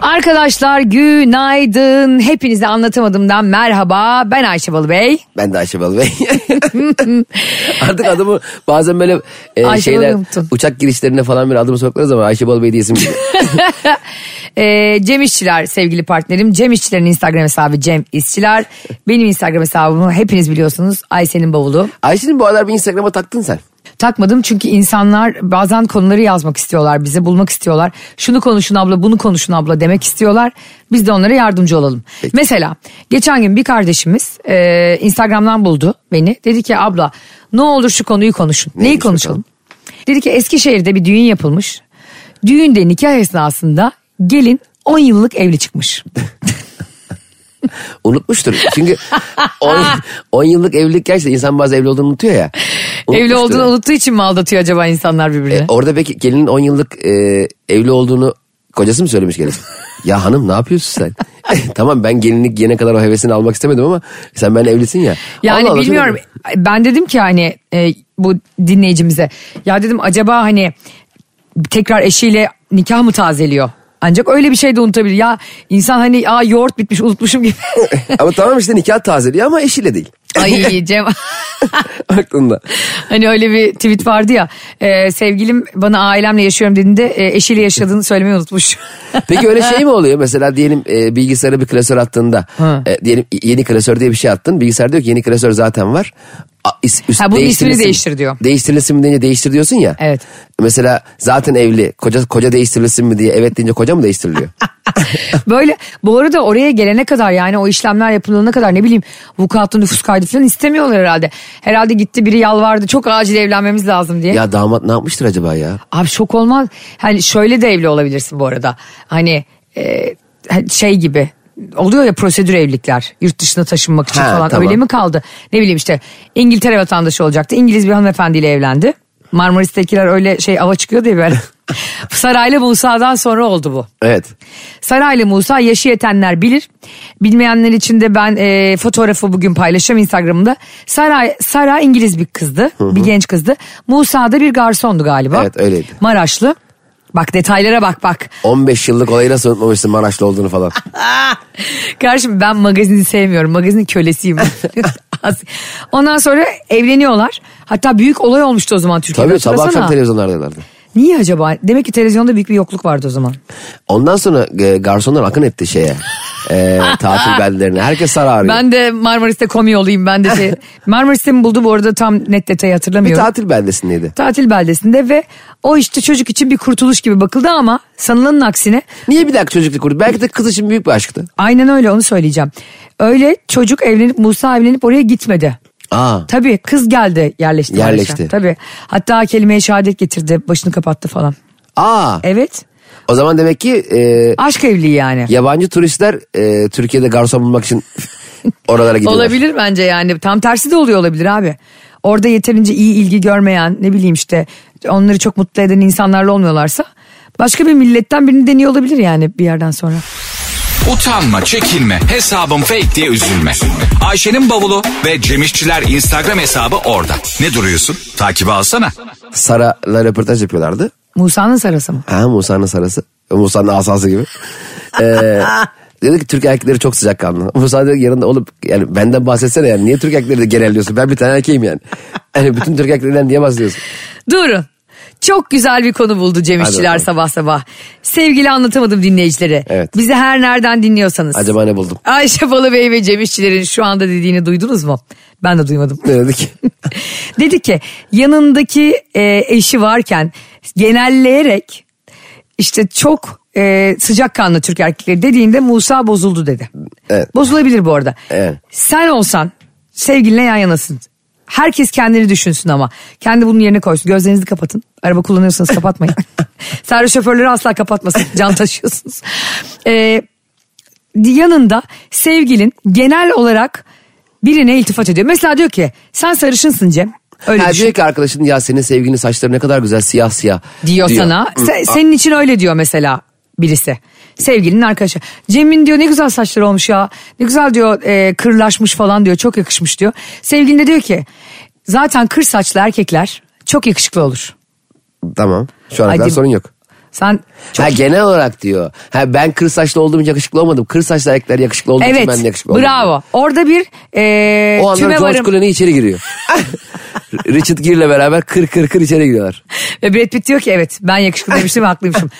Arkadaşlar günaydın. Hepinize anlatamadığımdan merhaba. Ben Ayşe Balıbey. Ben de Ayşe Balı Bey. Artık adımı bazen böyle e, Ayşe şeyler Balı unuttun. uçak girişlerine falan bir adımı soktukları zaman Ayşe Balı Bey diye isim. Ee, Cem İşçiler sevgili partnerim. Cem İşçilerin Instagram hesabı Cem İşçiler. Benim Instagram hesabımı hepiniz biliyorsunuz. Ayşe'nin bavulu. Ayşe'nin bu aralar bir Instagram'a taktın sen. Takmadım çünkü insanlar bazen konuları yazmak istiyorlar. Bize bulmak istiyorlar. Şunu konuşun abla bunu konuşun abla demek istiyorlar. Biz de onlara yardımcı olalım. Mesela geçen gün bir kardeşimiz e, Instagram'dan buldu beni. Dedi ki abla ne olur şu konuyu konuşun. Neyi Neymiş konuşalım? Dedi ki Eskişehir'de bir düğün yapılmış. Düğünde nikah esnasında gelin 10 yıllık evli çıkmış. Unutmuştur. Çünkü 10 yıllık evlilik gerçekten insan bazı evli olduğunu unutuyor ya. Evli olduğunu unuttuğu için mi aldatıyor acaba insanlar birbirini? E, orada peki gelinin 10 yıllık e, evli olduğunu kocası mı söylemiş gelin? ya hanım ne yapıyorsun sen? tamam ben gelinlik yene kadar o hevesini almak istemedim ama sen ben evlisin ya. Yani Allah Allah, bilmiyorum. şöyle- Ben dedim ki hani e, bu dinleyicimize ya dedim acaba hani tekrar eşiyle nikah mı tazeliyor? Ancak öyle bir şey de unutabilir. Ya insan hani aa yoğurt bitmiş unutmuşum gibi. ama tamam işte nikah tazeliyor ama eşiyle değil. Ay Cem. Aklında. hani öyle bir tweet vardı ya. e, sevgilim bana ailemle yaşıyorum dediğinde e, eşiyle yaşadığını söylemeyi unutmuş. Peki öyle şey mi oluyor? Mesela diyelim e, bilgisayara bir klasör attığında e, diyelim yeni klasör diye bir şey attın. Bilgisayar diyor ki yeni klasör zaten var. Üst, Ha, bunun ismini değiştir diyor. Değiştirilsin mi deyince değiştir diyorsun ya. Evet. Mesela zaten evli. Koca koca değiştirilsin mi diye evet deyince koca mı değiştiriliyor? Böyle bu arada oraya gelene kadar yani o işlemler yapılana kadar ne bileyim vukuatlı nüfus kaydı falan istemiyorlar herhalde. Herhalde gitti biri yalvardı çok acil evlenmemiz lazım diye. ya damat ne yapmıştır acaba ya? Abi şok olmaz. Hani şöyle de evli olabilirsin bu arada. Hani e, şey gibi oluyor ya prosedür evlilikler yurt dışına taşınmak için Ha, falan tamam. öyle mi kaldı? Ne bileyim işte İngiltere vatandaşı olacaktı. İngiliz bir hanımefendiyle evlendi. Marmaris'tekiler öyle şey ava çıkıyor diye böyle. Saraylı Musa'dan sonra oldu bu. Evet. Saraylı Musa yaşı yetenler bilir. Bilmeyenler için de ben e, fotoğrafı bugün paylaşacağım Instagram'da. Saray, Sara İngiliz bir kızdı. Bir genç kızdı. Musa da bir garsondu galiba. Evet, öyleydi. Maraşlı. Bak detaylara bak bak. 15 yıllık olayı nasıl unutmamışsın Maraşlı olduğunu falan. Kardeşim ben magazini sevmiyorum. Magazinin kölesiyim. Ondan sonra evleniyorlar. Hatta büyük olay olmuştu o zaman Türkiye'de. Tabii sabah akşam televizyonlardalardı. Niye acaba? Demek ki televizyonda büyük bir yokluk vardı o zaman. Ondan sonra e, garsonlar akın etti şeye. E, tatil beldelerine. Herkes arıyor. Ben de Marmaris'te komi olayım ben de şey. Marmaris'te mi buldu bu arada tam net detayı bir hatırlamıyorum. tatil beldesindeydi. tatil beldesinde ve o işte çocuk için bir kurtuluş gibi bakıldı ama sanılanın aksine Niye bir dakika çocukluk kurdu? Belki de kız için büyük bir aşktı. aynen öyle onu söyleyeceğim. Öyle çocuk evlenip Musa evlenip oraya gitmedi. Aa. Tabii kız geldi yerleşti. Yerleşti. Maraş'a. Tabii. Hatta kelimeye şehadet getirdi başını kapattı falan. Aa. Evet. O zaman demek ki e, Aşk evliliği yani. yabancı turistler e, Türkiye'de garson bulmak için oralara gidiyorlar. Olabilir bence yani. Tam tersi de oluyor olabilir abi. Orada yeterince iyi ilgi görmeyen ne bileyim işte onları çok mutlu eden insanlarla olmuyorlarsa başka bir milletten birini deniyor olabilir yani bir yerden sonra. Utanma, çekinme, hesabım fake diye üzülme. Ayşe'nin bavulu ve Cemişçiler Instagram hesabı orada. Ne duruyorsun? Takibi alsana. Sara'la röportaj yapıyorlardı. Musa'nın sarası mı? Ha Musa'nın sarası. Musa'nın asası gibi. Ee, dedi ki Türk erkekleri çok sıcakkanlı. Musa dedi yanında olup yani benden bahsetsene yani niye Türk erkekleri de genelliyorsun? Ben bir tane erkeğim yani. Yani bütün Türk erkeklerinden niye bahsediyorsun? Durun. Çok güzel bir konu buldu Cem Hadi İşçiler bakalım. sabah sabah. Sevgili anlatamadım dinleyicileri. Evet. Bizi her nereden dinliyorsanız. Acaba ne buldum? Ayşe Balıbey ve Cem İşçilerin şu anda dediğini duydunuz mu? Ben de duymadım. Ne dedi ki? Dedi ki yanındaki e, eşi varken genelleyerek işte çok e, sıcakkanlı Türk erkekleri dediğinde Musa bozuldu dedi. Evet. Bozulabilir bu arada. Evet. Sen olsan sevgilinle yan yanasın. Herkes kendini düşünsün ama. Kendi bunun yerine koysun. Gözlerinizi kapatın. Araba kullanıyorsanız kapatmayın. Servis şoförleri asla kapatmasın. Can taşıyorsunuz. Ee, yanında sevgilin genel olarak birine iltifat ediyor. Mesela diyor ki sen sarışınsın Cem. Öyle Ha, düşün. diyor ki arkadaşın ya senin sevgilinin saçları ne kadar güzel siyah siyah. diyor sana. Hı, Se- senin için öyle diyor mesela. birisi. Sevgilinin arkadaşı. Cem'in diyor ne güzel saçları olmuş ya. Ne güzel diyor e, kırlaşmış falan diyor. Çok yakışmış diyor. Sevgilin de diyor ki zaten kır saçlı erkekler çok yakışıklı olur. Tamam. Şu ana kadar değil- sorun yok. Sen Ha genel olarak diyor. Ha ben kır saçlı olduğum için yakışıklı olmadım. Kır saçlı erkekler yakışıklı olduğu için evet ben de yakışıklı oldum. bravo. Orada bir e, O anda George varım. Clooney içeri giriyor. Richard Gere'le beraber kır kır kır içeri giriyorlar. Ve Brad Pitt diyor ki evet ben yakışıklı demiştim haklıymışım.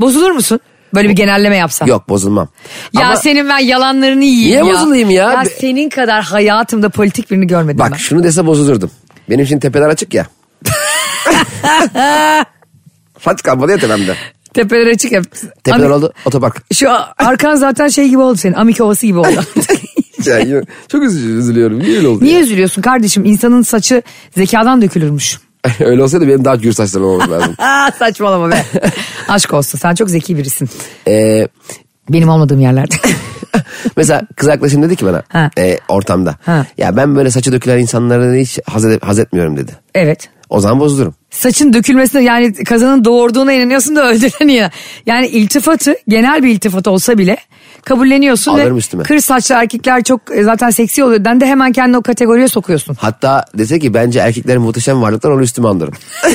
Bozulur musun? Böyle bir genelleme yapsam. Yok bozulmam. Ya Ama senin ben yalanlarını yiyeyim Niye ya. bozulayım ya? Ya senin kadar hayatımda politik birini görmedim bak ben. şunu dese bozulurdum. Benim şimdi tepeler açık ya. Saç kalmadı ya tepemde. Tepeler açık hep. Tepeler Ami- oldu otopark. Şu arkan zaten şey gibi oldu senin. Amik ovası gibi oldu. Ya, yok, çok üzü- üzülüyorum. Niye öyle oldu? Niye ya? üzülüyorsun kardeşim? İnsanın saçı zekadan dökülürmüş. öyle olsaydı benim daha gür saçlarım olması lazım. Aa, saçmalama be. Aşk olsun sen çok zeki birisin. Ee, Benim olmadığım yerlerde. mesela kız arkadaşım dedi ki bana Ha. e, ortamda. Ha. Ya ben böyle saçı dökülen insanlardan hiç haz, ede- haz etmiyorum dedi. evet. O zaman bozulurum. Saçın dökülmesine yani kazanın doğurduğuna inanıyorsun da öldüreni ya. Yani iltifatı genel bir iltifat olsa bile kabulleniyorsun Alırım ve üstüme. kır saçlı erkekler çok e, zaten seksi oluyor. Den de hemen kendini o kategoriye sokuyorsun. Hatta dese ki bence erkeklerin muhteşem varlıklar onu üstüme andırırım.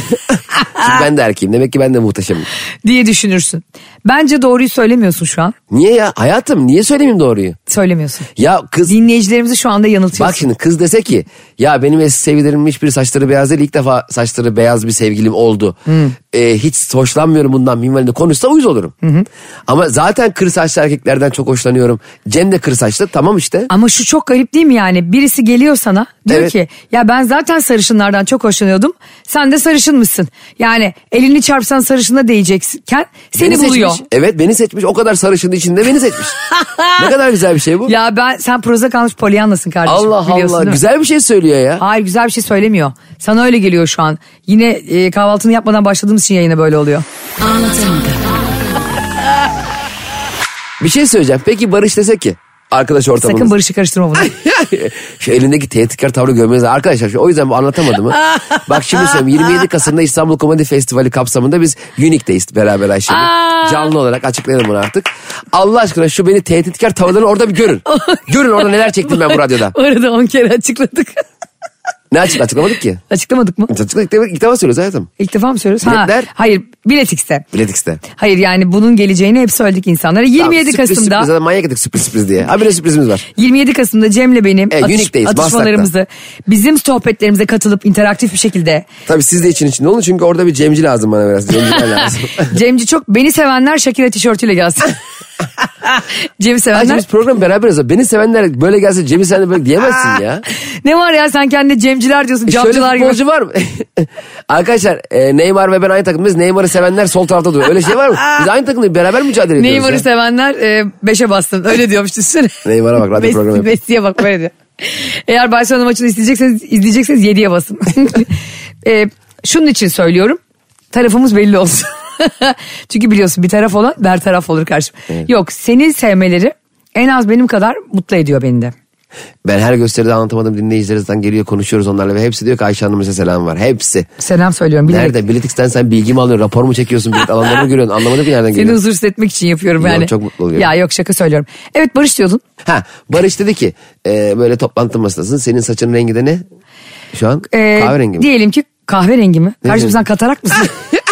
Çünkü ben de erkeğim. Demek ki ben de muhteşemim. diye düşünürsün. Bence doğruyu söylemiyorsun şu an. Niye ya? Hayatım niye söylemeyeyim doğruyu? Söylemiyorsun. Ya kız Dinleyicilerimizi şu anda yanıltıyorsun. bak şimdi kız dese ki ya benim eski sevgililerimin hiçbiri saçları beyaz değil ilk defa saçları beyaz bir sevgilim oldu. Ee, hiç hoşlanmıyorum bundan minvalinde konuşsa uyuz olurum. Ama zaten kır saçlı erkeklerden çok hoşlanıyorum. Cem de kır saçlı tamam işte. Ama şu çok garip değil mi yani? Birisi geliyor sana diyor Evet. ki ya ben zaten sarışınlardan çok hoşlanıyordum. Sen de sarışın mısın? Yani elini çarpsan sarışına değecekken seni Beni buluyor. seçmiş. Evet beni seçmiş o kadar sarışın içinde beni seçmiş. ne kadar güzel bir şey bu. Ya ben sen proza kalmış polyanlasın kardeşim. Allah biliyorsun Allah güzel bir şey söylüyor ya. Hayır güzel bir şey söylemiyor. Sana öyle geliyor şu an. Yine e, kahvaltını yapmadan başladığımız için yayına böyle oluyor. Bir şey söyleyeceğim. Peki Barış dese ki arkadaş ortamınız. Sakın Barış'ı karıştırma bunu. şu elindeki tehditkar tavrı görmeniz Arkadaşlar şu, o yüzden bu anlatamadım. Bak şimdi söyleyeyim 27 Kasım'da İstanbul Komedi Festivali kapsamında biz Unique'deyiz beraber. Aa. Canlı olarak açıklayalım bunu artık. Allah aşkına şu beni tehditkar tavırlarını orada bir görün. görün orada neler çektim ben bu radyoda. o arada 10 kere açıkladık. Ne açık açıklamadık ki. Açıklamadık mı? Açıkladık ilk, ilk defa söylüyoruz hayatım. İlk defa mı söylüyoruz? Biletler. Ha, hayır Biletix'te. Biletix'te. Hayır yani bunun geleceğini hep söyledik insanlara. 27 Tamam, sürpriz, Kasım'da Sürpriz, zaten manyak ettik sürpriz sürpriz diye. Ha bir de sürprizimiz var. 27 Kasım'da Cem'le benim Evet, atış- atışmalarımızı bizim sohbetlerimize katılıp interaktif bir şekilde Tabii siz de için içinde olun çünkü orada bir Cemci lazım bana biraz. Cemciler lazım. Cemci çok beni sevenler Shakira tişörtüyle gelsin. Cem'i sevenler biz program beraberiz. Beni sevenler böyle gelse Cem'i sen de böyle diyemezsin ya. ne var ya sen kendine Cemciler diyorsun E Şöyle camcılar gibi. futbolcu var mı? Arkadaşlar e, Neymar ve ben aynı takımdayız. Neymar'ı sevenler sol tarafta duruyor. Öyle şey var mı? Biz aynı takımdayız. Beraber mücadele ediyoruz. Neymar'ı sevenler e, beşe bastın öyle diyormuş düşünsene. Neymar'a bak radyo programı Messi, yapıyor. Messi'ye bak böyle diyor. Eğer Barcelona maçını izleyecekseniz, izleyecekseniz 7'ye basın. e, şunun için söylüyorum. Tarafımız belli olsun. Çünkü biliyorsun bir taraf olan der taraf olur karşım. Yok seni sevmeleri en az benim kadar mutlu ediyor beni de. Ben her gösteride anlatamadım dinleyicilerimizden geliyor konuşuyoruz onlarla ve hepsi diyor ki Ayşe Hanım'a selam var. Hepsi. Selam söylüyorum. Bilerek. Nerede? Biletix'ten sen bilgi mi alıyorsun? Rapor mu çekiyorsun? Bilet alanları mı görüyorsun? Anlamadım ki nereden Seni geliyor. huzursuz etmek için yapıyorum Yok, yani. çok mutlu oluyorum. Ya yok şaka söylüyorum. Evet Barış diyordun. Ha Barış dedi ki e, böyle toplantı masasındasın. Senin saçın rengi de ne? Şu an Ee, kahverengi mi? Diyelim ki kahverengi mi? Sen katarak mısın?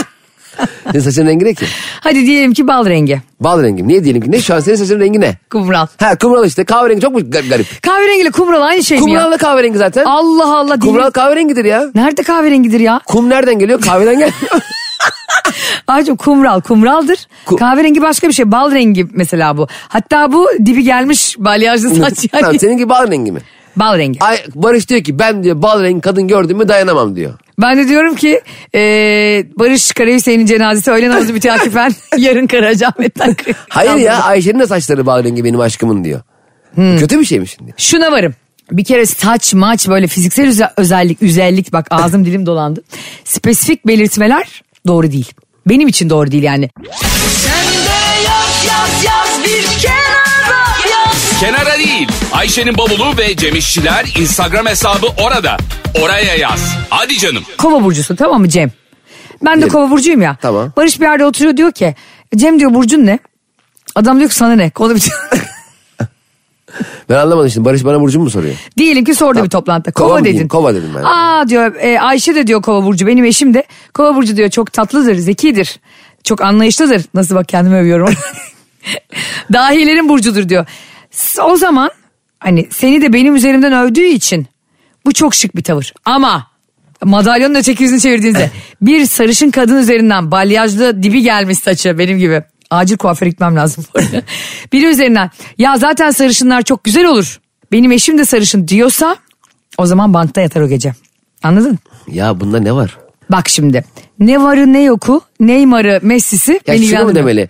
Senin saçın rengi ne ki? Hadi diyelim ki bal rengi. Bal rengi? Niye diyelim ki? Ne şu an senin saçın rengi ne? Kumral. Ha kumral işte kahverengi çok mu gar- garip? Kahverengiyle kumral aynı şey mi ya? Kumral da kahverengi zaten. Allah Allah. değil Kumral kahverengidir ya. Nerede kahverengidir ya? Kum nereden geliyor? Kahveden gelmiyor. Ağacım kumral kumraldır. Ku- Kahverengi başka bir şey. Bal rengi mesela bu. Hatta bu dibi gelmiş balyajlı saç yani. tamam seninki bal rengi mi? Bal rengi. Ay, Barış diyor ki ben diyor bal rengi kadın gördüm mü dayanamam diyor. Ben de diyorum ki e, Barış Karahüseyin'in cenazesi öğle namazı müteakifen yarın Karacaahmet'ten. Hayır ya Ayşe'nin de saçları bal rengi benim aşkımın diyor. Hmm. Kötü bir şey mi şimdi? Şuna varım. Bir kere saç maç böyle fiziksel öze- özellik özellik bak ağzım dilim dolandı. Spesifik belirtmeler doğru değil. Benim için doğru değil yani. Kenara değil. Ayşe'nin bavulu ve Cemişçiler Instagram hesabı orada. Oraya yaz. Hadi canım. Kova burcusu tamam mı Cem? Ben de kova burcuyum ya. Tamam. Barış bir yerde oturuyor diyor ki Cem diyor Burcun ne? Adam diyor ki sana ne? Konu bitiyor. Ben anlamadım şimdi Barış bana Burcu'mu mu soruyor? Diyelim ki sordu bir toplantıda. Kova, Kova mı dedin. diyeyim? Kova dedim ben. Aa diyor e, Ayşe de diyor Kova Burcu benim eşim de. Kova Burcu diyor çok tatlıdır, zekidir. Çok anlayışlıdır. Nasıl bak kendimi övüyorum. Dahilerin burcudur diyor. O zaman hani seni de benim üzerimden övdüğü için bu çok şık bir tavır. Ama madalyonun öteki yüzünü çevirdiğinizde bir sarışın kadın üzerinden balyajlı dibi gelmiş saçı benim gibi. Acil kuaföre gitmem lazım. Biri üzerinden ya zaten sarışınlar çok güzel olur. Benim eşim de sarışın diyorsa o zaman bankta yatar o gece. Anladın? Ya bunda ne var? Bak şimdi ne varı ne yoku Neymar'ı Messi'si Ya beni şunu demeli?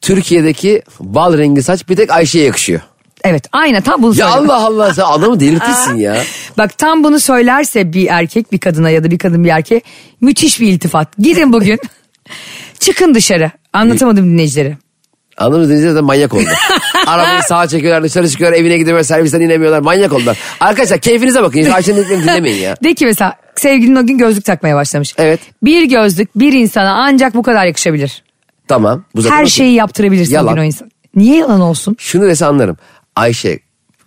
Türkiye'deki bal rengi saç bir tek Ayşe'ye yakışıyor. Evet aynen tam bunu Ya. Allah Allah sen adamı delirtirsin ya. Bak tam bunu söylerse bir erkek bir kadına ya da bir kadın bir erkeğe müthiş bir iltifat. Gidin bugün çıkın dışarı anlatamadım dinleyicilere. Anladın mı? Denizde de manyak oldu. Arabayı sağa çekiyorlar dışarı çıkıyorlar evine gidiyorlar servisten inemiyorlar manyak oldular. Arkadaşlar keyfinize bakın. Ayşe'nin dediklerini dinlemeyin ya. De ki mesela sevgilin o gün gözlük takmaya başlamış. Evet. Bir gözlük bir insana ancak bu kadar yakışabilir. Tamam. Bu zaten Her okey. şeyi yaptırabilirsin Yalan. o gün o insan. Niye yalan olsun? Şunu dese anlarım. Ayşe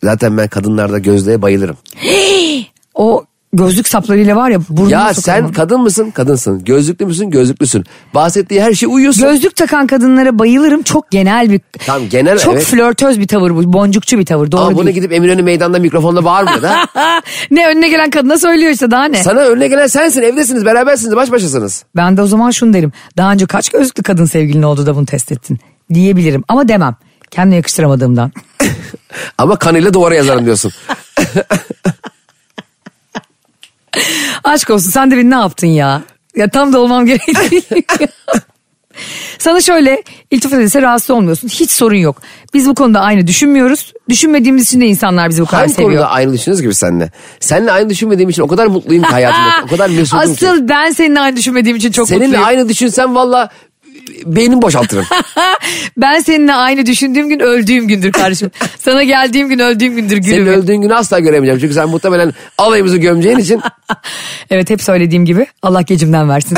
zaten ben kadınlarda gözlüğe bayılırım. O gözlük saplarıyla var ya burnuna Ya sokarım sen kadın mısın? Kadınsın. Gözlüklü müsün? Gözlüklüsün. Bahsettiği her şey uyuyorsun. Gözlük takan kadınlara bayılırım. Çok genel bir... Tamam, genel, Çok evet. flörtöz bir tavır bu. Boncukçu bir tavır. Doğru Ama bunu değil. gidip Eminönü meydanda mikrofonla bağırmıyor da. ne önüne gelen kadına söylüyor işte daha ne? Sana önüne gelen sensin. Evdesiniz. Berabersiniz. Baş başasınız. Ben de o zaman şunu derim. Daha önce kaç gözlüklü kadın sevgilin oldu da bunu test ettin? Diyebilirim ama demem. Kendime yakıştıramadığımdan. Ama kanıyla duvara yazarım diyorsun. Aşk olsun sen de beni ne yaptın ya? Ya tam da olmam gerektiği. Sana şöyle iltifat edilse rahatsız olmuyorsun. Hiç sorun yok. Biz bu konuda aynı düşünmüyoruz. Düşünmediğimiz için de insanlar bizi bu kadar Hangi seviyor. konuda aynı düşünüyoruz gibi seninle? Seninle aynı düşünmediğim için o kadar mutluyum ki hayatımda. o kadar mesudum ki. Asıl ben seninle aynı düşünmediğim için çok Seninle mutluyum. aynı düşünsem valla beynimi boşaltırım. Ben seninle aynı düşündüğüm gün öldüğüm gündür kardeşim. Sana geldiğim gün öldüğüm gündür Senin gülüm. öldüğün günü asla göremeyeceğim. Çünkü sen muhtemelen alayımızı gömeceğin için Evet hep söylediğim gibi Allah gecimden versin.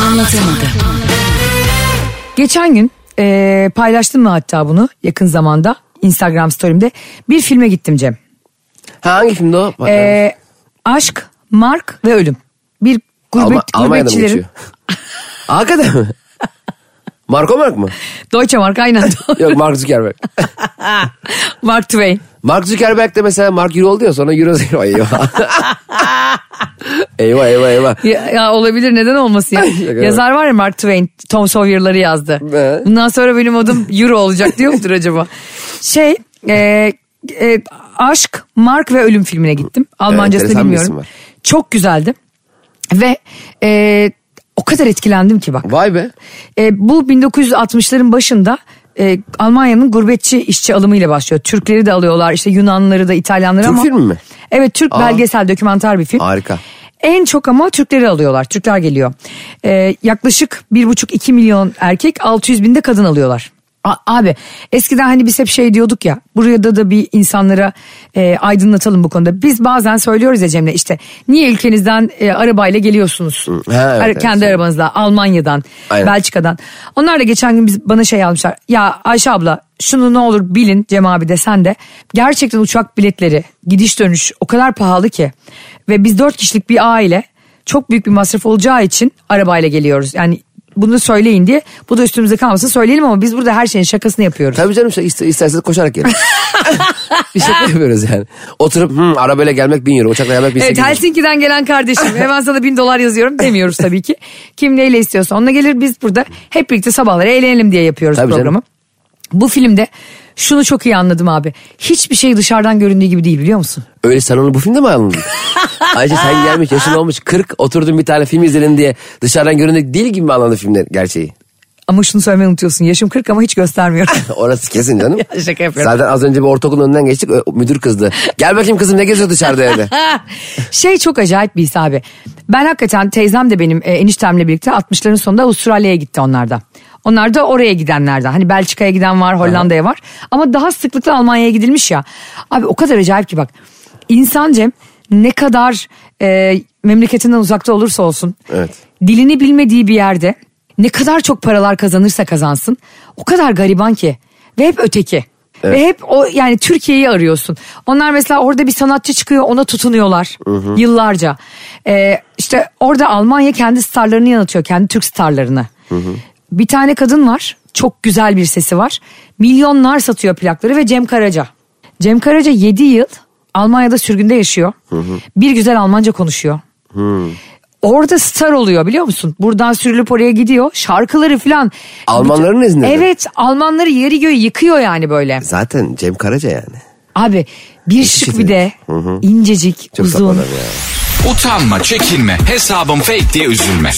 Anlatamadım. Geçen gün e, paylaştım mı hatta bunu yakın zamanda Instagram story'imde bir filme gittim Cem. Ha hangi filmdi o? E, Aşk, Mark ve Ölüm. Bir gurbet, mı gurbetçilerin geçiyor? Hakikaten mi? Marco Mark mı? Deutsche Mark aynen. Yok Mark Zuckerberg. Mark Twain. Mark Zuckerberg de mesela Mark Euro oldu ya sonra Euro Zero. Eyvah. eyvah eyvah eyvah. Ya, ya olabilir neden olmasın ya. Yazar var ya Mark Twain Tom Sawyer'ları yazdı. Evet. Bundan sonra benim adım Euro olacak diyor mudur acaba? Şey e, e, Aşk, Mark ve Ölüm filmine gittim. Almancasını isim bilmiyorum. Çok güzeldi. Ve e, o kadar etkilendim ki bak. Vay be. E, bu 1960'ların başında e, Almanya'nın gurbetçi işçi alımıyla başlıyor. Türkleri de alıyorlar işte Yunanlıları da İtalyanları Türk ama. filmi mi? Evet Türk Aa. belgesel dokümanter bir film. Harika. En çok ama Türkleri alıyorlar. Türkler geliyor. Ee, yaklaşık bir buçuk iki milyon erkek 600 binde kadın alıyorlar. A- abi eskiden hani biz hep şey diyorduk ya buraya da da bir insanlara e, aydınlatalım bu konuda. Biz bazen söylüyoruz ya Cem'le işte niye ülkenizden e, arabayla geliyorsunuz? Ha, evet, Ara- kendi evet. arabanızla Almanya'dan, Aynen. Belçika'dan. Onlar da geçen gün biz, bana şey yazmışlar. Ya Ayşe abla şunu ne olur bilin Cem abi de sen de. Gerçekten uçak biletleri gidiş dönüş o kadar pahalı ki. Ve biz dört kişilik bir aile çok büyük bir masraf olacağı için arabayla geliyoruz. Yani bunu söyleyin diye bu da üstümüze kalmasın söyleyelim ama biz burada her şeyin şakasını yapıyoruz. Tabii canım ister, isterseniz koşarak gelin. bir şey yapıyoruz yani. Oturup hmm, arabayla gelmek bin euro, uçakla gelmek bin Evet. Helsinki'den gelen kardeşim hemen sana bin dolar yazıyorum demiyoruz tabii ki. Kim neyle istiyorsa onunla gelir biz burada hep birlikte sabahları eğlenelim diye yapıyoruz Tabii programı. canım. Bu filmde şunu çok iyi anladım abi. Hiçbir şey dışarıdan göründüğü gibi değil biliyor musun? Öyle sen onu bu filmde mi anladın? Ayşe sen gelmiş yaşın olmuş 40 oturdun bir tane film izledin diye dışarıdan göründük değil gibi mi anladın filmler gerçeği? Ama şunu söylemeyi unutuyorsun. Yaşım 40 ama hiç göstermiyorum. Orası kesin canım. Şaka yapıyorum. Zaten az önce bir ortaokulun önünden geçtik müdür kızdı. Gel bakayım kızım ne geziyor dışarıda evde. şey çok acayip bir his abi. Ben hakikaten teyzem de benim e, eniştemle birlikte 60'ların sonunda Avustralya'ya gitti onlar da. Onlar da oraya gidenlerden. Hani Belçika'ya giden var, Hollanda'ya var. Ama daha sıklıkla Almanya'ya gidilmiş ya. Abi o kadar acayip ki bak. İnsan Cem ne kadar e, memleketinden uzakta olursa olsun. Evet. Dilini bilmediği bir yerde ne kadar çok paralar kazanırsa kazansın o kadar gariban ki ve hep öteki. Ve hep o yani Türkiye'yi arıyorsun. Onlar mesela orada bir sanatçı çıkıyor ona tutunuyorlar yıllarca. Ee, işte orada Almanya kendi starlarını yanıtıyor. Kendi Türk starlarını. Bir tane kadın var. Çok güzel bir sesi var. Milyonlar satıyor plakları ve Cem Karaca. Cem Karaca 7 yıl Almanya'da sürgünde yaşıyor. Bir güzel Almanca konuşuyor. Orada star oluyor biliyor musun? Buradan sürülüp oraya gidiyor. Şarkıları falan. Almanların Bütün- mi? Evet Almanları yeri göğü yıkıyor yani böyle. Zaten Cem Karaca yani. Abi bir şık bir de incecik Çok uzun. ya. Utanma, çekinme, hesabım fake diye üzülme.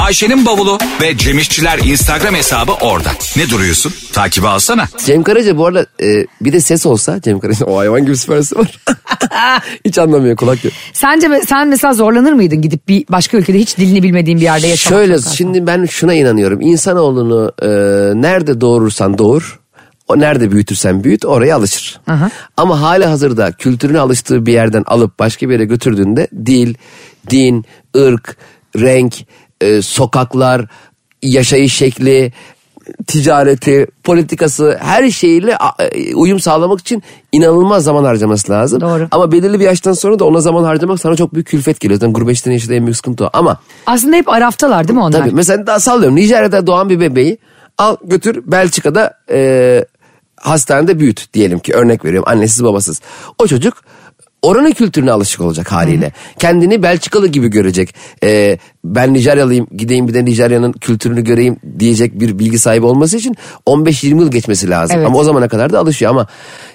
Ayşe'nin bavulu ve Cemişçiler Instagram hesabı orada. Ne duruyorsun? Takibi alsana. Cem Karaca bu arada e, bir de ses olsa Cem Karaca o hayvan gibi süpersi var. hiç anlamıyor kulak yok. Sence sen mesela zorlanır mıydın gidip bir başka ülkede hiç dilini bilmediğin bir yerde yaşamak? Şöyle şimdi ben şuna inanıyorum. İnsanoğlunu e, nerede doğurursan doğur. O nerede büyütürsen büyüt oraya alışır. Ama hali hazırda kültürüne alıştığı bir yerden alıp başka bir yere götürdüğünde dil, din, ırk, renk, e, sokaklar, yaşayış şekli, ticareti, politikası her şeyle a- e, uyum sağlamak için inanılmaz zaman harcaması lazım. Doğru. Ama belirli bir yaştan sonra da ona zaman harcamak sana çok büyük külfet geliyor. Zaten gurbetçilerin yaşadığı en büyük sıkıntı o. Ama Aslında hep araftalar değil mi onlar? Tabii mesela daha sallıyorum Nijerya'da doğan bir bebeği al götür Belçika'da e, hastanede büyüt diyelim ki örnek veriyorum annesiz babasız. O çocuk oranın kültürüne alışık olacak haliyle. Kendini Belçikalı gibi görecek. E, ben Nijeryalıyım gideyim bir de Nijerya'nın kültürünü göreyim diyecek bir bilgi sahibi olması için 15-20 yıl geçmesi lazım. Evet. Ama o zamana kadar da alışıyor ama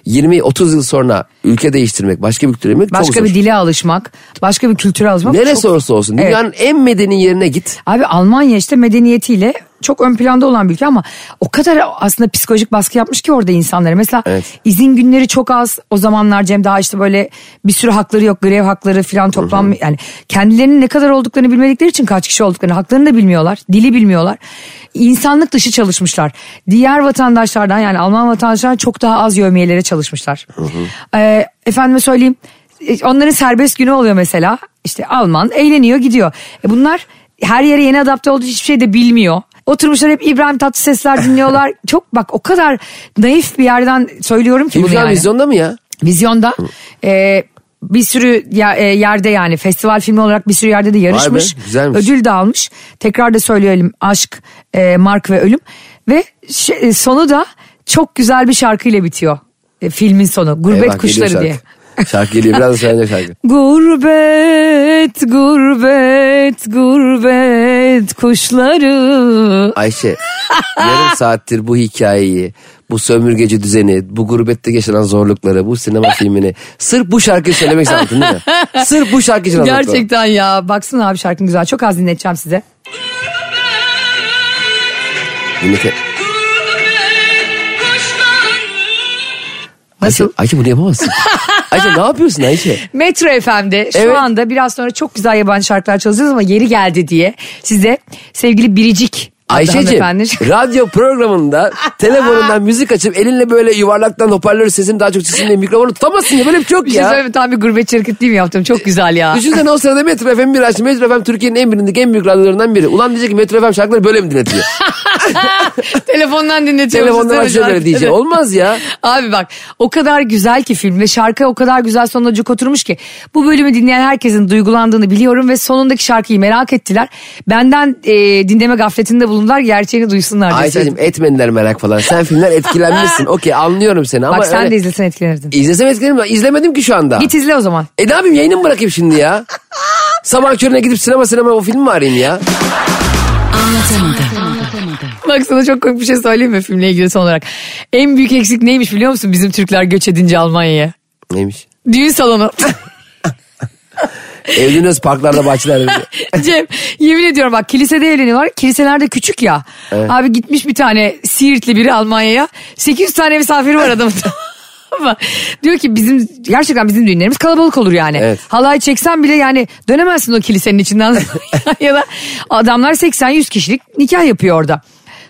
20-30 yıl sonra ülke değiştirmek başka bir kültüre girmek çok Başka zor. bir dile alışmak, başka bir kültüre alışmak. Neresi çok- olursa olsun Evet. dünyanın en medeni yerine git. Abi Almanya işte medeniyetiyle çok ön planda olan bir ülke ama o kadar aslında psikolojik baskı yapmış ki orada insanlara. Mesela Evet. izin günleri çok az. O zamanlar Cem daha işte böyle bir sürü hakları yok. Grev hakları falan toplam yani kendilerinin ne kadar olduklarını bilmedikleri için kaç kişi olduklarını haklarını da bilmiyorlar. Dili bilmiyorlar. İnsanlık dışı çalışmışlar. Diğer vatandaşlardan yani Alman vatandaşlardan çok daha az yövmiyelere çalışmışlar. Ee, efendime söyleyeyim e, onların serbest günü oluyor mesela. İşte Alman eğleniyor gidiyor. E bunlar her yere yeni adapte olduğu hiçbir şey de bilmiyor. Oturmuşlar hep İbrahim Tatlısesler dinliyorlar. Çok bak o kadar naif bir yerden söylüyorum ki Film bunu yani. vizyonda mı ya? Vizyonda e, bir sürü ya- e, yerde yani festival filmi olarak bir sürü yerde de yarışmış. güzelmiş. Ödül de almış. Tekrar da söyleyelim Aşk, e, Mark ve Ölüm. Ve e, sonu da çok güzel bir şarkıyla bitiyor. E, filmin sonu. Gurbet Eyvah, Kuşları diye. Şarkı geliyor biraz da söyleyecek şarkı. Gurbet, gurbet, gurbet kuşları. Ayşe yarım saattir bu hikayeyi, bu sömürgeci düzeni, bu gurbette yaşanan zorlukları, bu sinema filmini sırf bu şarkıyı söylemek için anlattın değil mi? Sırf bu şarkı için anlattın. Gerçekten ya. Baksana abi şarkın güzel. Çok az dinleteceğim size. Dinlete- Nasıl? Ayşe, Ayşe bunu yapamazsın. Ayşe ne yapıyorsun Ayşe? Metro FM'de şu Evet. anda biraz sonra çok güzel yabancı şarkılar çalacağız ama yeri geldi diye size sevgili Biricik Ayşe'cim radyo programında telefonundan müzik açıp elinle böyle yuvarlaktan hoparlör sesini daha çok sesinle mikrofonu tutamazsın ya böyle bir şey yok Bir şey ya. söyleyeyim tam bir gurbetçi hareketliği mi yaptım? Çok güzel ya. Düşünsene o sırada Metro FM bir açtı. Metro FM Türkiye'nin en bilindik en büyük radyolarından biri. Ulan diyecek ki Metro FM şarkıları böyle mi dinletiyor? Telefondan dinletiyorum. Telefondan açıyor böyle diyecek. Olmaz ya. Abi bak o kadar güzel ki film ve şarkı o kadar güzel sonuna cuk oturmuş ki bu bölümü dinleyen herkesin duygulandığını biliyorum ve sonundaki şarkıyı merak ettiler. Benden e, dinleme gafletinde bulundular gerçeğini duysunlar diye Ayşe'cim etmediler merak falan. Sen filmler etkilenmişsin. Okey anlıyorum seni ama Bak sen öyle- de izlesen etkilenirdin. İzlesem etkilenir mi? İzlemedim ki şu anda. Git izle o zaman. E ne yapayım yayını mı bırakayım şimdi ya? Sabah körüne gidip sinema sinema o film mi arayayım ya? Bak sana çok komik bir şey söyleyeyim mi filmle ilgili son olarak. En büyük eksik neymiş biliyor musun bizim Türkler göç edince Almanya'ya? Neymiş? Düğün salonu. Evleniyoruz parklarda bahçelerde. Cem yemin ediyorum bak kilisede evleniyorlar. Kiliseler de küçük ya. Abi gitmiş bir tane Siirtli biri Almanya'ya. 800 tane misafiri var adamın. Ama diyor ki bizim gerçekten bizim düğünlerimiz kalabalık olur yani. Evet. Halay çeksen bile yani dönemezsin o kilisenin içinden. ya da adamlar 80-100 kişilik nikah yapıyor orada.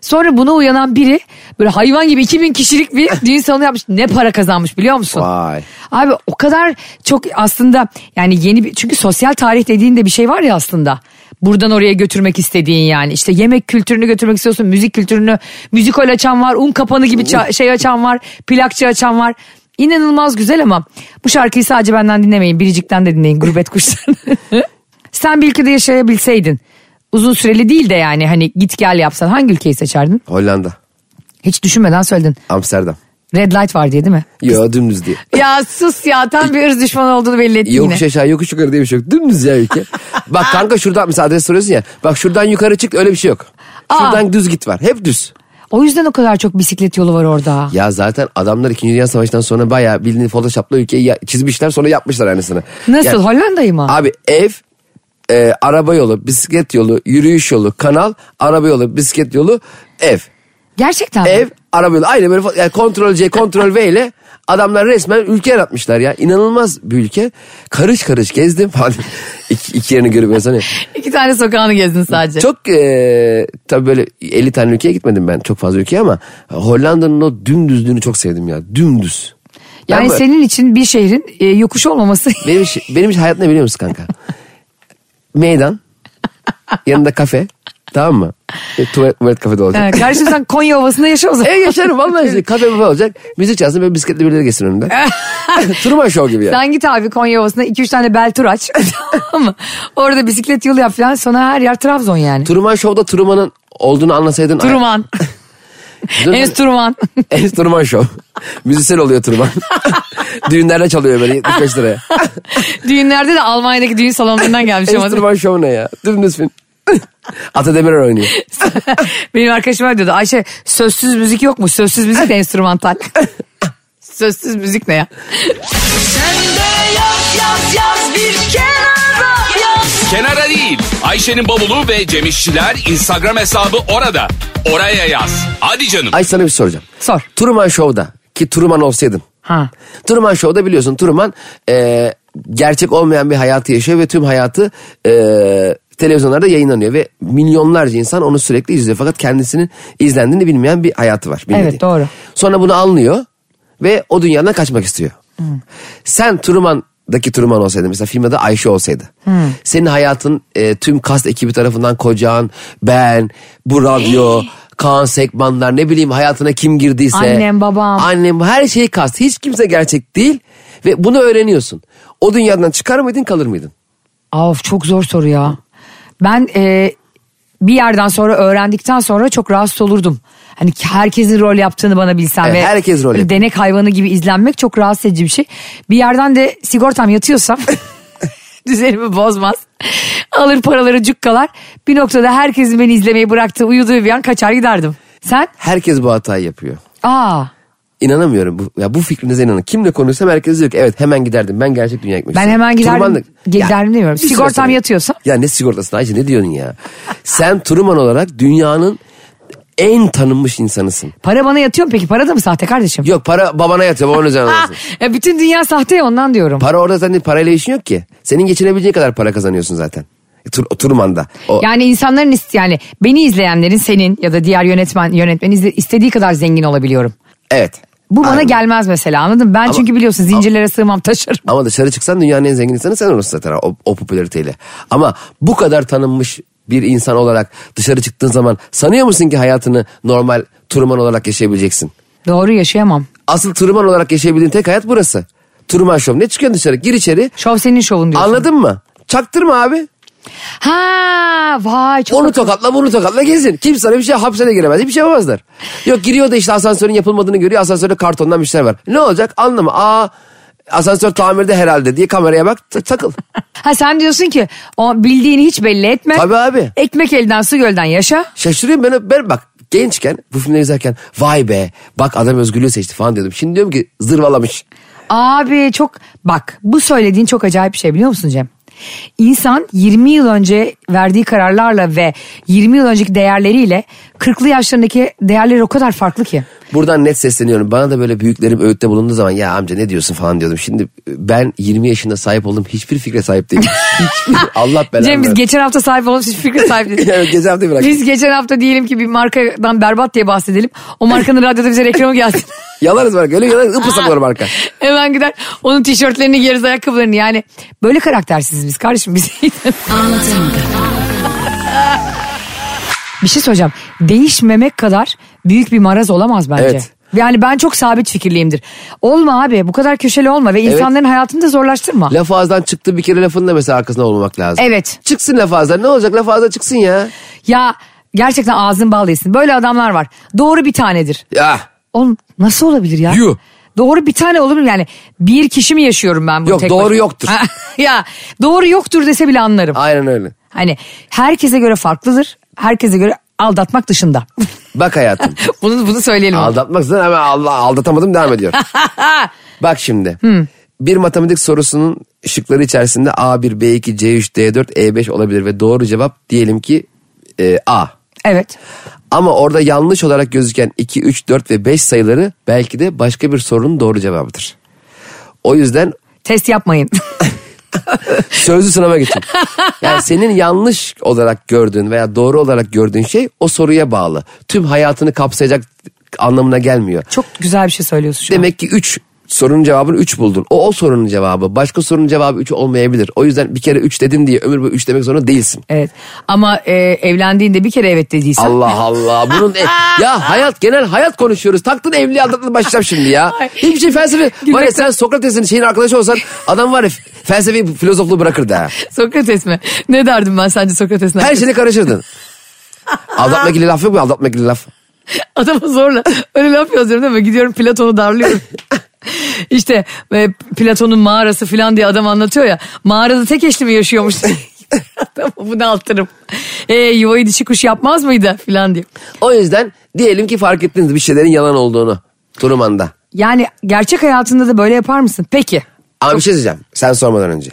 Sonra buna uyanan biri böyle hayvan gibi 2000 kişilik bir düğün salonu yapmış. Ne para kazanmış biliyor musun? Vay. Abi o kadar çok aslında yani yeni bir çünkü sosyal tarih dediğinde bir şey var ya aslında. buradan oraya götürmek istediğin yani. İşte yemek kültürünü götürmek istiyorsun, müzik kültürünü, müzikal açan var, un kapanı gibi ça- şey açan var, plakçı açan var. İnanılmaz güzel ama bu şarkıyı sadece benden dinlemeyin. Biricik'ten de dinleyin gurbet kuşlarını. Sen bir ülkede yaşayabilseydin uzun süreli değil de yani hani git gel yapsan hangi ülkeyi seçerdin? Hollanda. Hiç düşünmeden söyledin. Amsterdam. Red light var diye değil mi? Yo dümdüz diye. Ya sus ya tam bir ırz düşmanı olduğunu belli etti yine. Yokuş aşağı yokuş yukarı diye bir şey yok. Dümdüz ya ülke. Bak kanka şuradan mesela adres soruyorsun ya. Bak şuradan yukarı çık öyle bir şey yok. Şuradan düz git var. Hep düz. O yüzden o kadar çok bisiklet yolu var orada. Ya zaten adamlar 2. Dünya Savaşı'ndan sonra bayağı bildiğin photoshopla ülkeyi ya- çizmişler sonra yapmışlar aynısını. Nasıl Yani- Hollanda'yı mı? Abi ev, e, araba yolu, bisiklet yolu, yürüyüş yolu, kanal, araba yolu, bisiklet yolu, ev. Gerçekten mi? Ev, araba yolu. Aynı böyle yani kontrol C, kontrol V ile adamlar resmen ülke yaratmışlar ya. İnanılmaz bir ülke. Karış karış gezdim falan. iki, iki yerini görüp hani. İki tane sokağını gezdin sadece. Çok e, tabii böyle 50 tane ülkeye gitmedim ben çok fazla ülkeye ama Hollanda'nın o dümdüzlüğünü çok sevdim ya. Dümdüz. Ben yani böyle- senin için bir şehrin e, yokuş olmaması. Benim, benim hayat ne biliyor musun kanka? Meydan. Yanında kafe. Tamam mı? E, tuvalet, tuvalet kafede olacak. Kardeşim sen Konya Ovası'nda yaşa o zaman. E yaşarım vallahi işte kafe kafe olacak. Müzik çalsın böyle bisikletli birileri geçsin önünde. Truman Show gibi ya. Sen git abi Konya Ovası'nda 2-3 tane bel tur aç. tamam mı? Orada bisiklet yolu yap falan. Sonra her yer Trabzon yani. Truman Show'da Truman'ın olduğunu anlasaydın. Turman. Enstrüman. Enstrüman Show. Müzisyen oluyor Truman. Düğünlerde çalıyor böyle 75 liraya. Düğünlerde de Almanya'daki düğün salonlarından gelmiş ama. Enstrüman Show ne ya? Dümdüz film. Ata Demirer oynuyor. Benim arkadaşım öyle diyordu. Ayşe sözsüz müzik yok mu? Sözsüz müzik de enstrümantal. sözsüz müzik ne ya? Kenara değil. Ayşe'nin bavulu ve Cemişçiler Instagram hesabı orada. Oraya yaz. Hadi canım. Ay sana bir şey soracağım. Sor. Truman Show'da ki Truman olsaydın. Ha. Truman Show'da biliyorsun Truman e, gerçek olmayan bir hayatı yaşıyor ve tüm hayatı e, televizyonlarda yayınlanıyor ve milyonlarca insan onu sürekli izliyor fakat kendisinin izlendiğini bilmeyen bir hayatı var. bilmediği. Evet, doğru. Sonra bunu anlıyor ve o dünyadan kaçmak istiyor. Sen Truman'daki Truman olsaydın mesela filmde de Ayşe olsaydı. Senin hayatın e, tüm kast ekibi tarafından kocan, ben, bu radyo, Kaan Sekmanlar ne bileyim hayatına kim girdiyse. Annem, babam. Annem her şeyi kast. Hiç kimse gerçek değil ve bunu öğreniyorsun. O dünyadan çıkar mıydın kalır mıydın? Of çok zor soru ya. Ben e, bir yerden sonra öğrendikten sonra çok rahatsız olurdum. Hani herkesin rol yaptığını bana bilsem Evet, ve herkes rol yapıyor. denek hayvanı gibi izlenmek çok rahatsız edici bir şey. Bir yerden de sigortam yatıyorsam düzenimi bozmaz. Alır paraları cukkalar. Bir noktada herkesin beni izlemeyi bıraktığı uyuduğu bir an kaçar giderdim. Sen? Herkes bu hatayı yapıyor. Aa. İnanamıyorum. Bu, ya bu fikrinize inanın. Kimle konuşsam herkes diyor ki evet hemen giderdim. Ben gerçek dünyaya gitmek Ben istiyorum. hemen giderdim. Da- Giderdim demiyorum. bir Sigortam yatıyorsa? Ya ne sigortası Ayşe ne diyorsun ya? Sen Truman olarak dünyanın en tanınmış insanısın. Para bana yatıyor mu peki? Para da mı sahte kardeşim? Yok para babana yatıyor babanın üzerine alıyorsun. ya bütün dünya sahte ya ondan diyorum. Para orada zaten parayla işin yok ki. Senin geçinebileceğin kadar para kazanıyorsun zaten. Tur, Truman'da. O, Yani insanların ist- yani beni izleyenlerin senin ya da diğer yönetmen yönetmen izle- istediği kadar zengin olabiliyorum. evet. Bu bana Aynen. gelmez mesela anladın mı? Ben çünkü biliyorsun zincirlere sığmam taşırım. Ama dışarı çıksan dünyanın en zengin insanı sen olursun zaten o, o popülariteyle. Ama bu kadar tanınmış bir insan olarak dışarı çıktığın zaman sanıyor musun ki hayatını normal Truman olarak yaşayabileceksin? Doğru yaşayamam. Asıl Truman olarak yaşayabildiğin tek hayat burası. Truman Show. Ne çıkıyorsun dışarı? Gir içeri. Şov senin şovun diyorsun. Anladın mı? Çaktırma abi. Ha vay çok Onu tokatla bunu tokatla gezin. Kimse sana bir şey hapse de giremez. Hiçbir şey yapamazlar. Yok giriyor da işte asansörün yapılmadığını görüyor. Asansörde kartondan bir şeyler var. Ne olacak anlama. Aa asansör tamirde herhalde diye kameraya bak ta- takıl. Ha sen diyorsun ki o bildiğini hiç belli etme. Tabii abi. Ekmek elden su gölden yaşa. Şaşırıyorum ben, ben bak gençken bu filmleri izlerken vay be bak adam özgürlüğü seçti falan diyordum. Şimdi diyorum ki zırvalamış. Abi çok bak bu söylediğin çok acayip bir şey biliyor musun Cem? İnsan 20 yıl önce verdiği kararlarla ve 20 yıl önceki değerleriyle 40'lı yaşlarındaki değerleri o kadar farklı ki. Buradan net sesleniyorum. Bana da böyle büyüklerim öğütte bulunduğu zaman ya amca ne diyorsun falan diyordum. Şimdi ben 20 yaşında sahip olduğum hiçbir fikre sahip değilim. Hiçbir. Allah belanı Cem biz geçen hafta sahip olmuş hiçbir fikre sahip değiliz. Evet, geçen hafta bıraktım. Biz geçen hafta diyelim ki bir markadan berbat diye bahsedelim. O markanın radyoda bize reklamı gelsin. Yalarız bak öyle yalarız ıpısak olur marka. Hemen gider onun tişörtlerini giyeriz ayakkabılarını yani. Böyle biz kardeşim biz. Bir şey söyleyeceğim. Değişmemek kadar büyük bir maraz olamaz bence. Evet. Yani ben çok sabit fikirliyimdir. Olma abi bu kadar köşeli olma ve insanların hayatını da zorlaştırma. Laf ağızdan çıktı bir kere lafın da mesela arkasında olmamak lazım. Evet. Çıksın laf ağızdan ne olacak laf ağızdan çıksın ya. Ya gerçekten ağzın bal. Böyle adamlar var. Doğru bir tanedir. Ya Oğlum nasıl olabilir ya? Yuh. Doğru bir tane olur mu yani? Bir kişi mi yaşıyorum ben bunu Yok, tek doğru başıma? yoktur. ya doğru yoktur dese bile anlarım. aynen öyle. Hani herkese göre farklıdır. Herkese göre aldatmak dışında. Bak hayatım. bunu bunu söyleyelim. Aldatmak zaten hemen Allah, aldatamadım devam ediyor. Bak şimdi. Bir matematik sorusunun şıkları içerisinde A1, B2, C3, D4, E5 olabilir ve doğru cevap diyelim ki e, A. Evet. Ama orada yanlış olarak gözüken 2, 3, 4 ve 5 sayıları belki de başka bir sorunun doğru cevabıdır. O yüzden Test yapmayın. sözlü sınava geçin. Yani senin yanlış olarak gördüğün veya doğru olarak gördüğün şey o soruya bağlı. Tüm hayatını kapsayacak anlamına gelmiyor. Çok güzel bir şey söylüyorsun şu an. Demek ki 3 sorunun cevabını 3 buldun. O o sorunun cevabı. Başka sorunun cevabı 3 olmayabilir. O yüzden bir kere 3 dedin diye ömür boyu 3 demek zorunda değilsin. Evet. Ama e, evlendiğinde bir kere evet dediysen. Allah Allah. Bunun e- ya hayat genel hayat konuşuyoruz. Taktın evliliğe aldatmaya başlayacağım şimdi ya. Hiçbir şey felsefe. Var ya sen Sokrates'in şeyin arkadaşı olsan adam var ya felsefi filozofluğu bırakırdı ha. Sokrates mi? Ne derdim ben sence Sokrates'in? Her şeyine karışırdın. Aldatma ilgili laf yok mu? Aldatma ilgili laf. Adama zorla öyle laf yazıyorum değil mi? Gidiyorum Platon'u darlıyorum. işte e, Platon'un mağarası falan diye adam anlatıyor ya. Mağarada tek eşli mi yaşıyormuş? Adamı bunaltırım. E, yuvayı dişi kuş yapmaz mıydı falan diyor. O yüzden diyelim ki fark ettiniz bir şeylerin yalan olduğunu. Turumanda. Yani gerçek hayatında da böyle yapar mısın? Peki. Ama bir şey söyleyeceğim. Sen sormadan önce.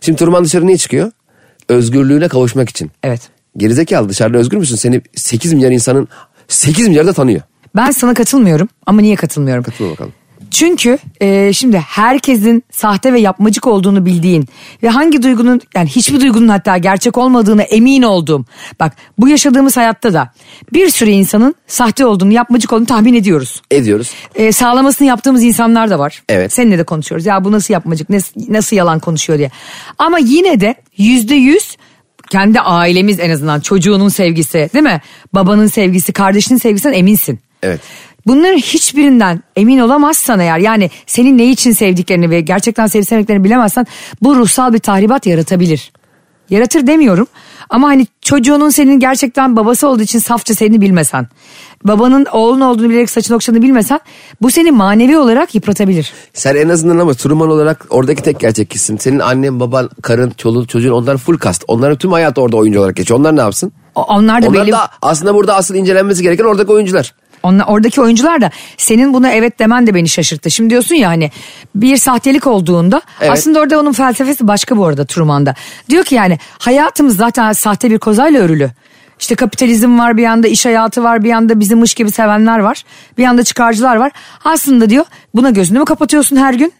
Şimdi Turman dışarı niye çıkıyor? Özgürlüğüne kavuşmak için. Evet. Gerizekalı dışarıda özgür müsün? Seni 8 milyar insanın 8 milyar da tanıyor. Ben sana katılmıyorum ama niye katılmıyorum? Katıl bakalım. Çünkü e, şimdi herkesin sahte ve yapmacık olduğunu bildiğin ve hangi duygunun yani hiçbir duygunun hatta gerçek olmadığına emin olduğum. Bak bu yaşadığımız hayatta da bir sürü insanın sahte olduğunu yapmacık olduğunu tahmin ediyoruz. Ediyoruz. E, sağlamasını yaptığımız insanlar da var. Evet. Seninle de konuşuyoruz. Ya bu nasıl yapmacık, nasıl, nasıl yalan konuşuyor diye. Ama yine de yüzde yüz kendi ailemiz en azından çocuğunun sevgisi değil mi? Babanın sevgisi, kardeşinin sevgisinden eminsin. Evet. Bunların hiçbirinden emin olamazsan eğer yani senin ne için sevdiklerini ve gerçekten sevip sevmediklerini bilemezsen bu ruhsal bir tahribat yaratabilir. Yaratır demiyorum ama hani çocuğunun senin gerçekten babası olduğu için safça seni bilmesen, babanın oğlun olduğunu bilerek saçını okşadığını bilmesen bu seni manevi olarak yıpratabilir. Sen en azından ama Truman olarak oradaki tek gerçek kişisin. Senin annen, baban, karın, çoluğun, çocuğun onlar full cast. Onların tüm hayatı orada oyuncu olarak geçiyor. Onlar ne yapsın? O- Onlar da Onlar belli... da aslında burada asıl incelenmesi gereken oradaki oyuncular. Onlar, oradaki oyuncular da senin buna evet demen de beni şaşırttı. Şimdi diyorsun ya hani bir sahtelik olduğunda Evet. aslında orada onun felsefesi başka bu arada Truman'da. Diyor ki yani hayatımız zaten sahte bir kozayla örülü. İşte kapitalizm var bir yanda iş hayatı var bir yanda bizi mış gibi sevenler var. Bir yanda çıkarcılar var. Aslında diyor buna gözünü mü kapatıyorsun her gün?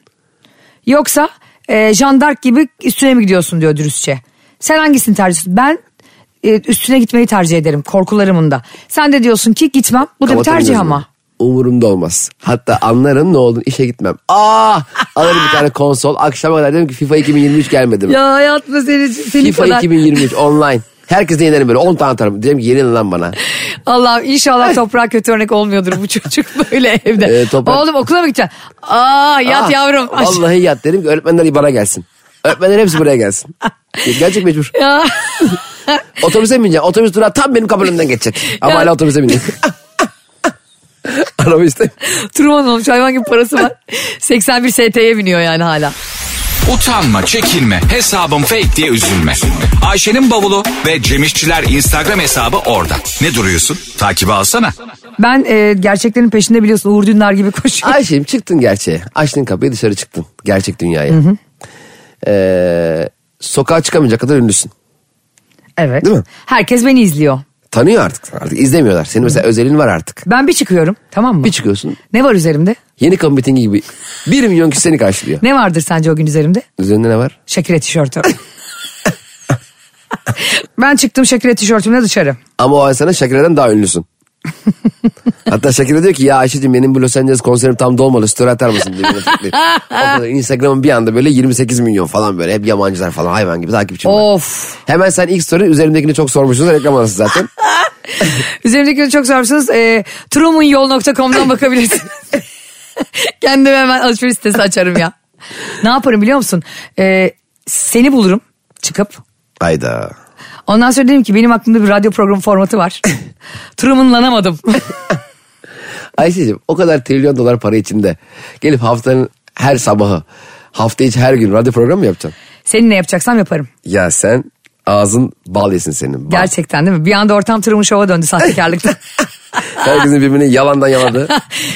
Yoksa e, jandark gibi üstüne mi gidiyorsun diyor dürüstçe. Sen hangisini tercih ediyorsun? Ben üstüne gitmeyi tercih ederim korkularımın da. Sen de diyorsun ki gitmem. Bu da bir tercih ama. Umurumda olmaz. Hatta anlarım ne olduğunu işe gitmem. Aa, alırım bir tane konsol. Akşama kadar dedim ki FIFA 2023 gelmedi mi? Ya hayatımda seni, senin FIFA kadar. 2023 online. Herkes de yenerim böyle 10 tane atarım. Diyeceğim ki yenin lan bana. Allah inşallah toprağa kötü örnek olmuyordur bu çocuk böyle evde. Ee, toprak- Oğlum okula mı gideceksin? Aa yat Ah, yavrum. Vallahi yat derim ki öğretmenler bana gelsin. Öğretmenler hepsi buraya gelsin. Gerçek mecbur. Ya. Otobüse mi bineceksin? Otobüs durağı tam benim kapının önünden geçecek. Ama Ya. hala otobüse bineceksin. Araba işte. Truman olmuş hayvan gibi parası var. 81 ST'ye biniyor yani hala. Utanma, çekinme, hesabım fake diye üzülme. Ayşe'nin bavulu ve Cemişçiler Instagram hesabı orada. Ne duruyorsun? Takibi alsana. Ben e, gerçeklerin peşinde biliyorsun Uğur Dündar gibi koşuyorum. Ayşe'm çıktın gerçeğe. Açtın kapıyı dışarı çıktın. Gerçek dünyaya. Ee, sokağa çıkamayacak kadar ünlüsün. Evet. Değil mi? Herkes beni izliyor. Tanıyor artık. Artık izlemiyorlar. Senin mesela özelin var artık. Ben bir çıkıyorum tamam mı? Bir çıkıyorsun. Ne var üzerimde? Yeni kamu mitingi gibi. Bir milyon kişi seni karşılıyor. Ne vardır sence o gün üzerimde? Üzerinde ne var? Şakire tişörtü. ben çıktım Şakire tişörtümle dışarı. Ama o an sana Şakir'den daha ünlüsün. Hatta Şakir'e diyor ki ya Ayşe'cim benim bu Los Angeles konserim tam dolmalı story atar mısın kadar Instagram'ın bir anda böyle 28 milyon falan böyle hep yabancılar falan hayvan gibi takipçim var. Of. Hemen sen ilk story üzerimdekini çok sormuşsun reklam arası zaten. Üzerimdekini çok sormuşsunuz. E, trumanYol.com'dan bakabilirsiniz. Kendime hemen alışveriş sitesi açarım ya. Ne yaparım biliyor musun? E, seni bulurum çıkıp. Hayda. Ondan sonra dedim ki benim aklımda bir radyo programı formatı var. Trumanlanamadım. Ayşe'cim o kadar trilyon dolar para içinde gelip haftanın her sabahı hafta içi her gün radyo programı mı yapacaksın? Senin ne yapacaksam yaparım. Ya sen ağzın bal yesin senin. Bal. Gerçekten değil mi? Bir anda ortam Truman Show'a döndü sahtekarlıkta. Herkesin birbirini yalandan yaladı.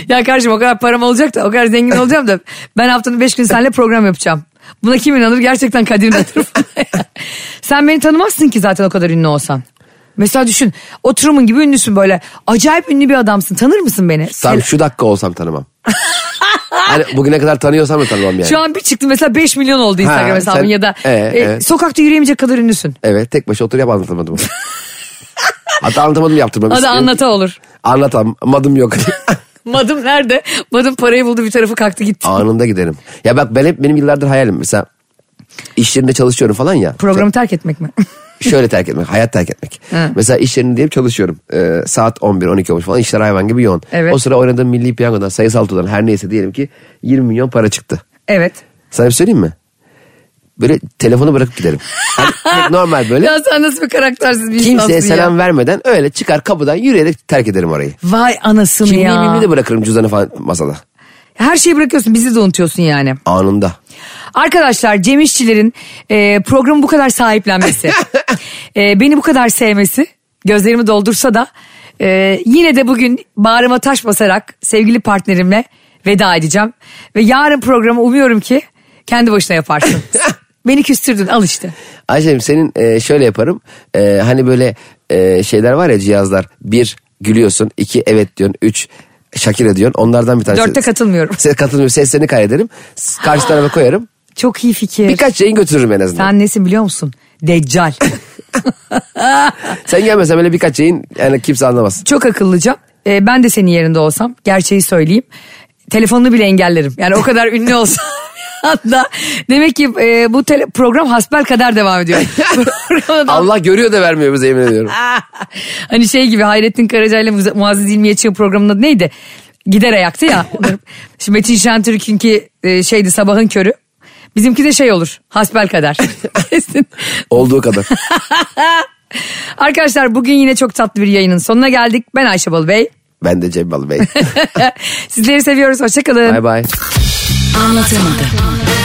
ya kardeşim o kadar param olacak da o kadar zengin olacağım da ben haftanın beş gün seninle program yapacağım. Buna kim inanır? Gerçekten Kadir inanır. Sen beni tanımazsın ki zaten o kadar ünlü olsan. Mesela düşün o Truman gibi ünlüsün böyle. Acayip ünlü bir adamsın. Tanır mısın beni? Tam şu dakika olsam tanımam. hani bugüne kadar tanıyorsam da tanımam yani. Şu an bir çıktı mesela 5 milyon oldu Instagram Ha, hesabın sen- ya da Ee, e, evet. sokakta yürüyemeyecek kadar ünlüsün. Evet tek başına otur yap anlatamadım. Hatta anlatamadım yaptırmam. Adı anlata olur. Anlatamadım yok. Madım nerede? Madım parayı buldu bir tarafı kalktı gitti. Anında giderim. Ya bak ben hep benim yıllardır hayalim mesela iş yerinde çalışıyorum falan ya. Programı terk etmek mi? Şöyle terk etmek, hayat terk etmek. Hı. Mesela iş yerinde diyelim çalışıyorum. Ee, saat 11-12 olmuş falan işler hayvan gibi yoğun. Evet. O sıra oynadığım milli piyangodan sayısal tutan her neyse diyelim ki 20 milyon para çıktı. evet. Sana bir söyleyeyim mi? Böyle telefonu bırakıp giderim. Hani normal böyle. Ya sen nasıl bir karaktersiz bir insansın Kimseye ya. selam vermeden öyle çıkar kapıdan yürüyerek terk ederim orayı. Vay anasını Kimliği ya. mimliği de bırakırım cüzdanı falan masada. Her şeyi bırakıyorsun bizi de unutuyorsun yani. Anında. Arkadaşlar Cem İşçilerin e, programı bu kadar sahiplenmesi, e, beni bu kadar sevmesi, gözlerimi doldursa da e, yine de bugün bağrıma taş basarak sevgili partnerimle veda edeceğim. Ve yarın programı umuyorum ki kendi başına yaparsın. beni küstürdün al işte. Ayşem senin e, şöyle yaparım. E, hani böyle e, şeyler var ya cihazlar. Bir gülüyorsun. iki evet diyorsun. Üç Şakir diyorsun. Onlardan bir tanesi. Dörtte katılmıyorum. Ses katılmıyorum. Seslerini kaydederim. Karşı tarafa koyarım. Çok iyi fikir. Birkaç yayın götürürüm en azından. Sen nesin biliyor musun? Deccal. Sen gelmesen böyle birkaç yayın yani kimse anlamaz. Çok akıllıca. Ee, ben de senin yerinde olsam gerçeği söyleyeyim. Telefonunu bile engellerim. Yani o kadar ünlü olsam. Hatta demek ki e, bu tele- program hasbel kadar devam ediyor. Allah görüyor da vermiyor bize yemin ediyorum. hani şey gibi Hayrettin Karaca ile Mu- Muazzez İlmi Yaşıyor programının adı neydi? Gider ayaktı ya. Şimdi Metin Şentürk'ünki e, şeydi sabahın körü. Bizimki de şey olur. Hasbel kadar. Olduğu kadar. Arkadaşlar bugün yine çok tatlı bir yayının sonuna geldik. Ben Ayşe Balıbey. Ben de Cem Balı Bey. Sizleri seviyoruz. Hoşçakalın. Bay bay. Anlatamadım.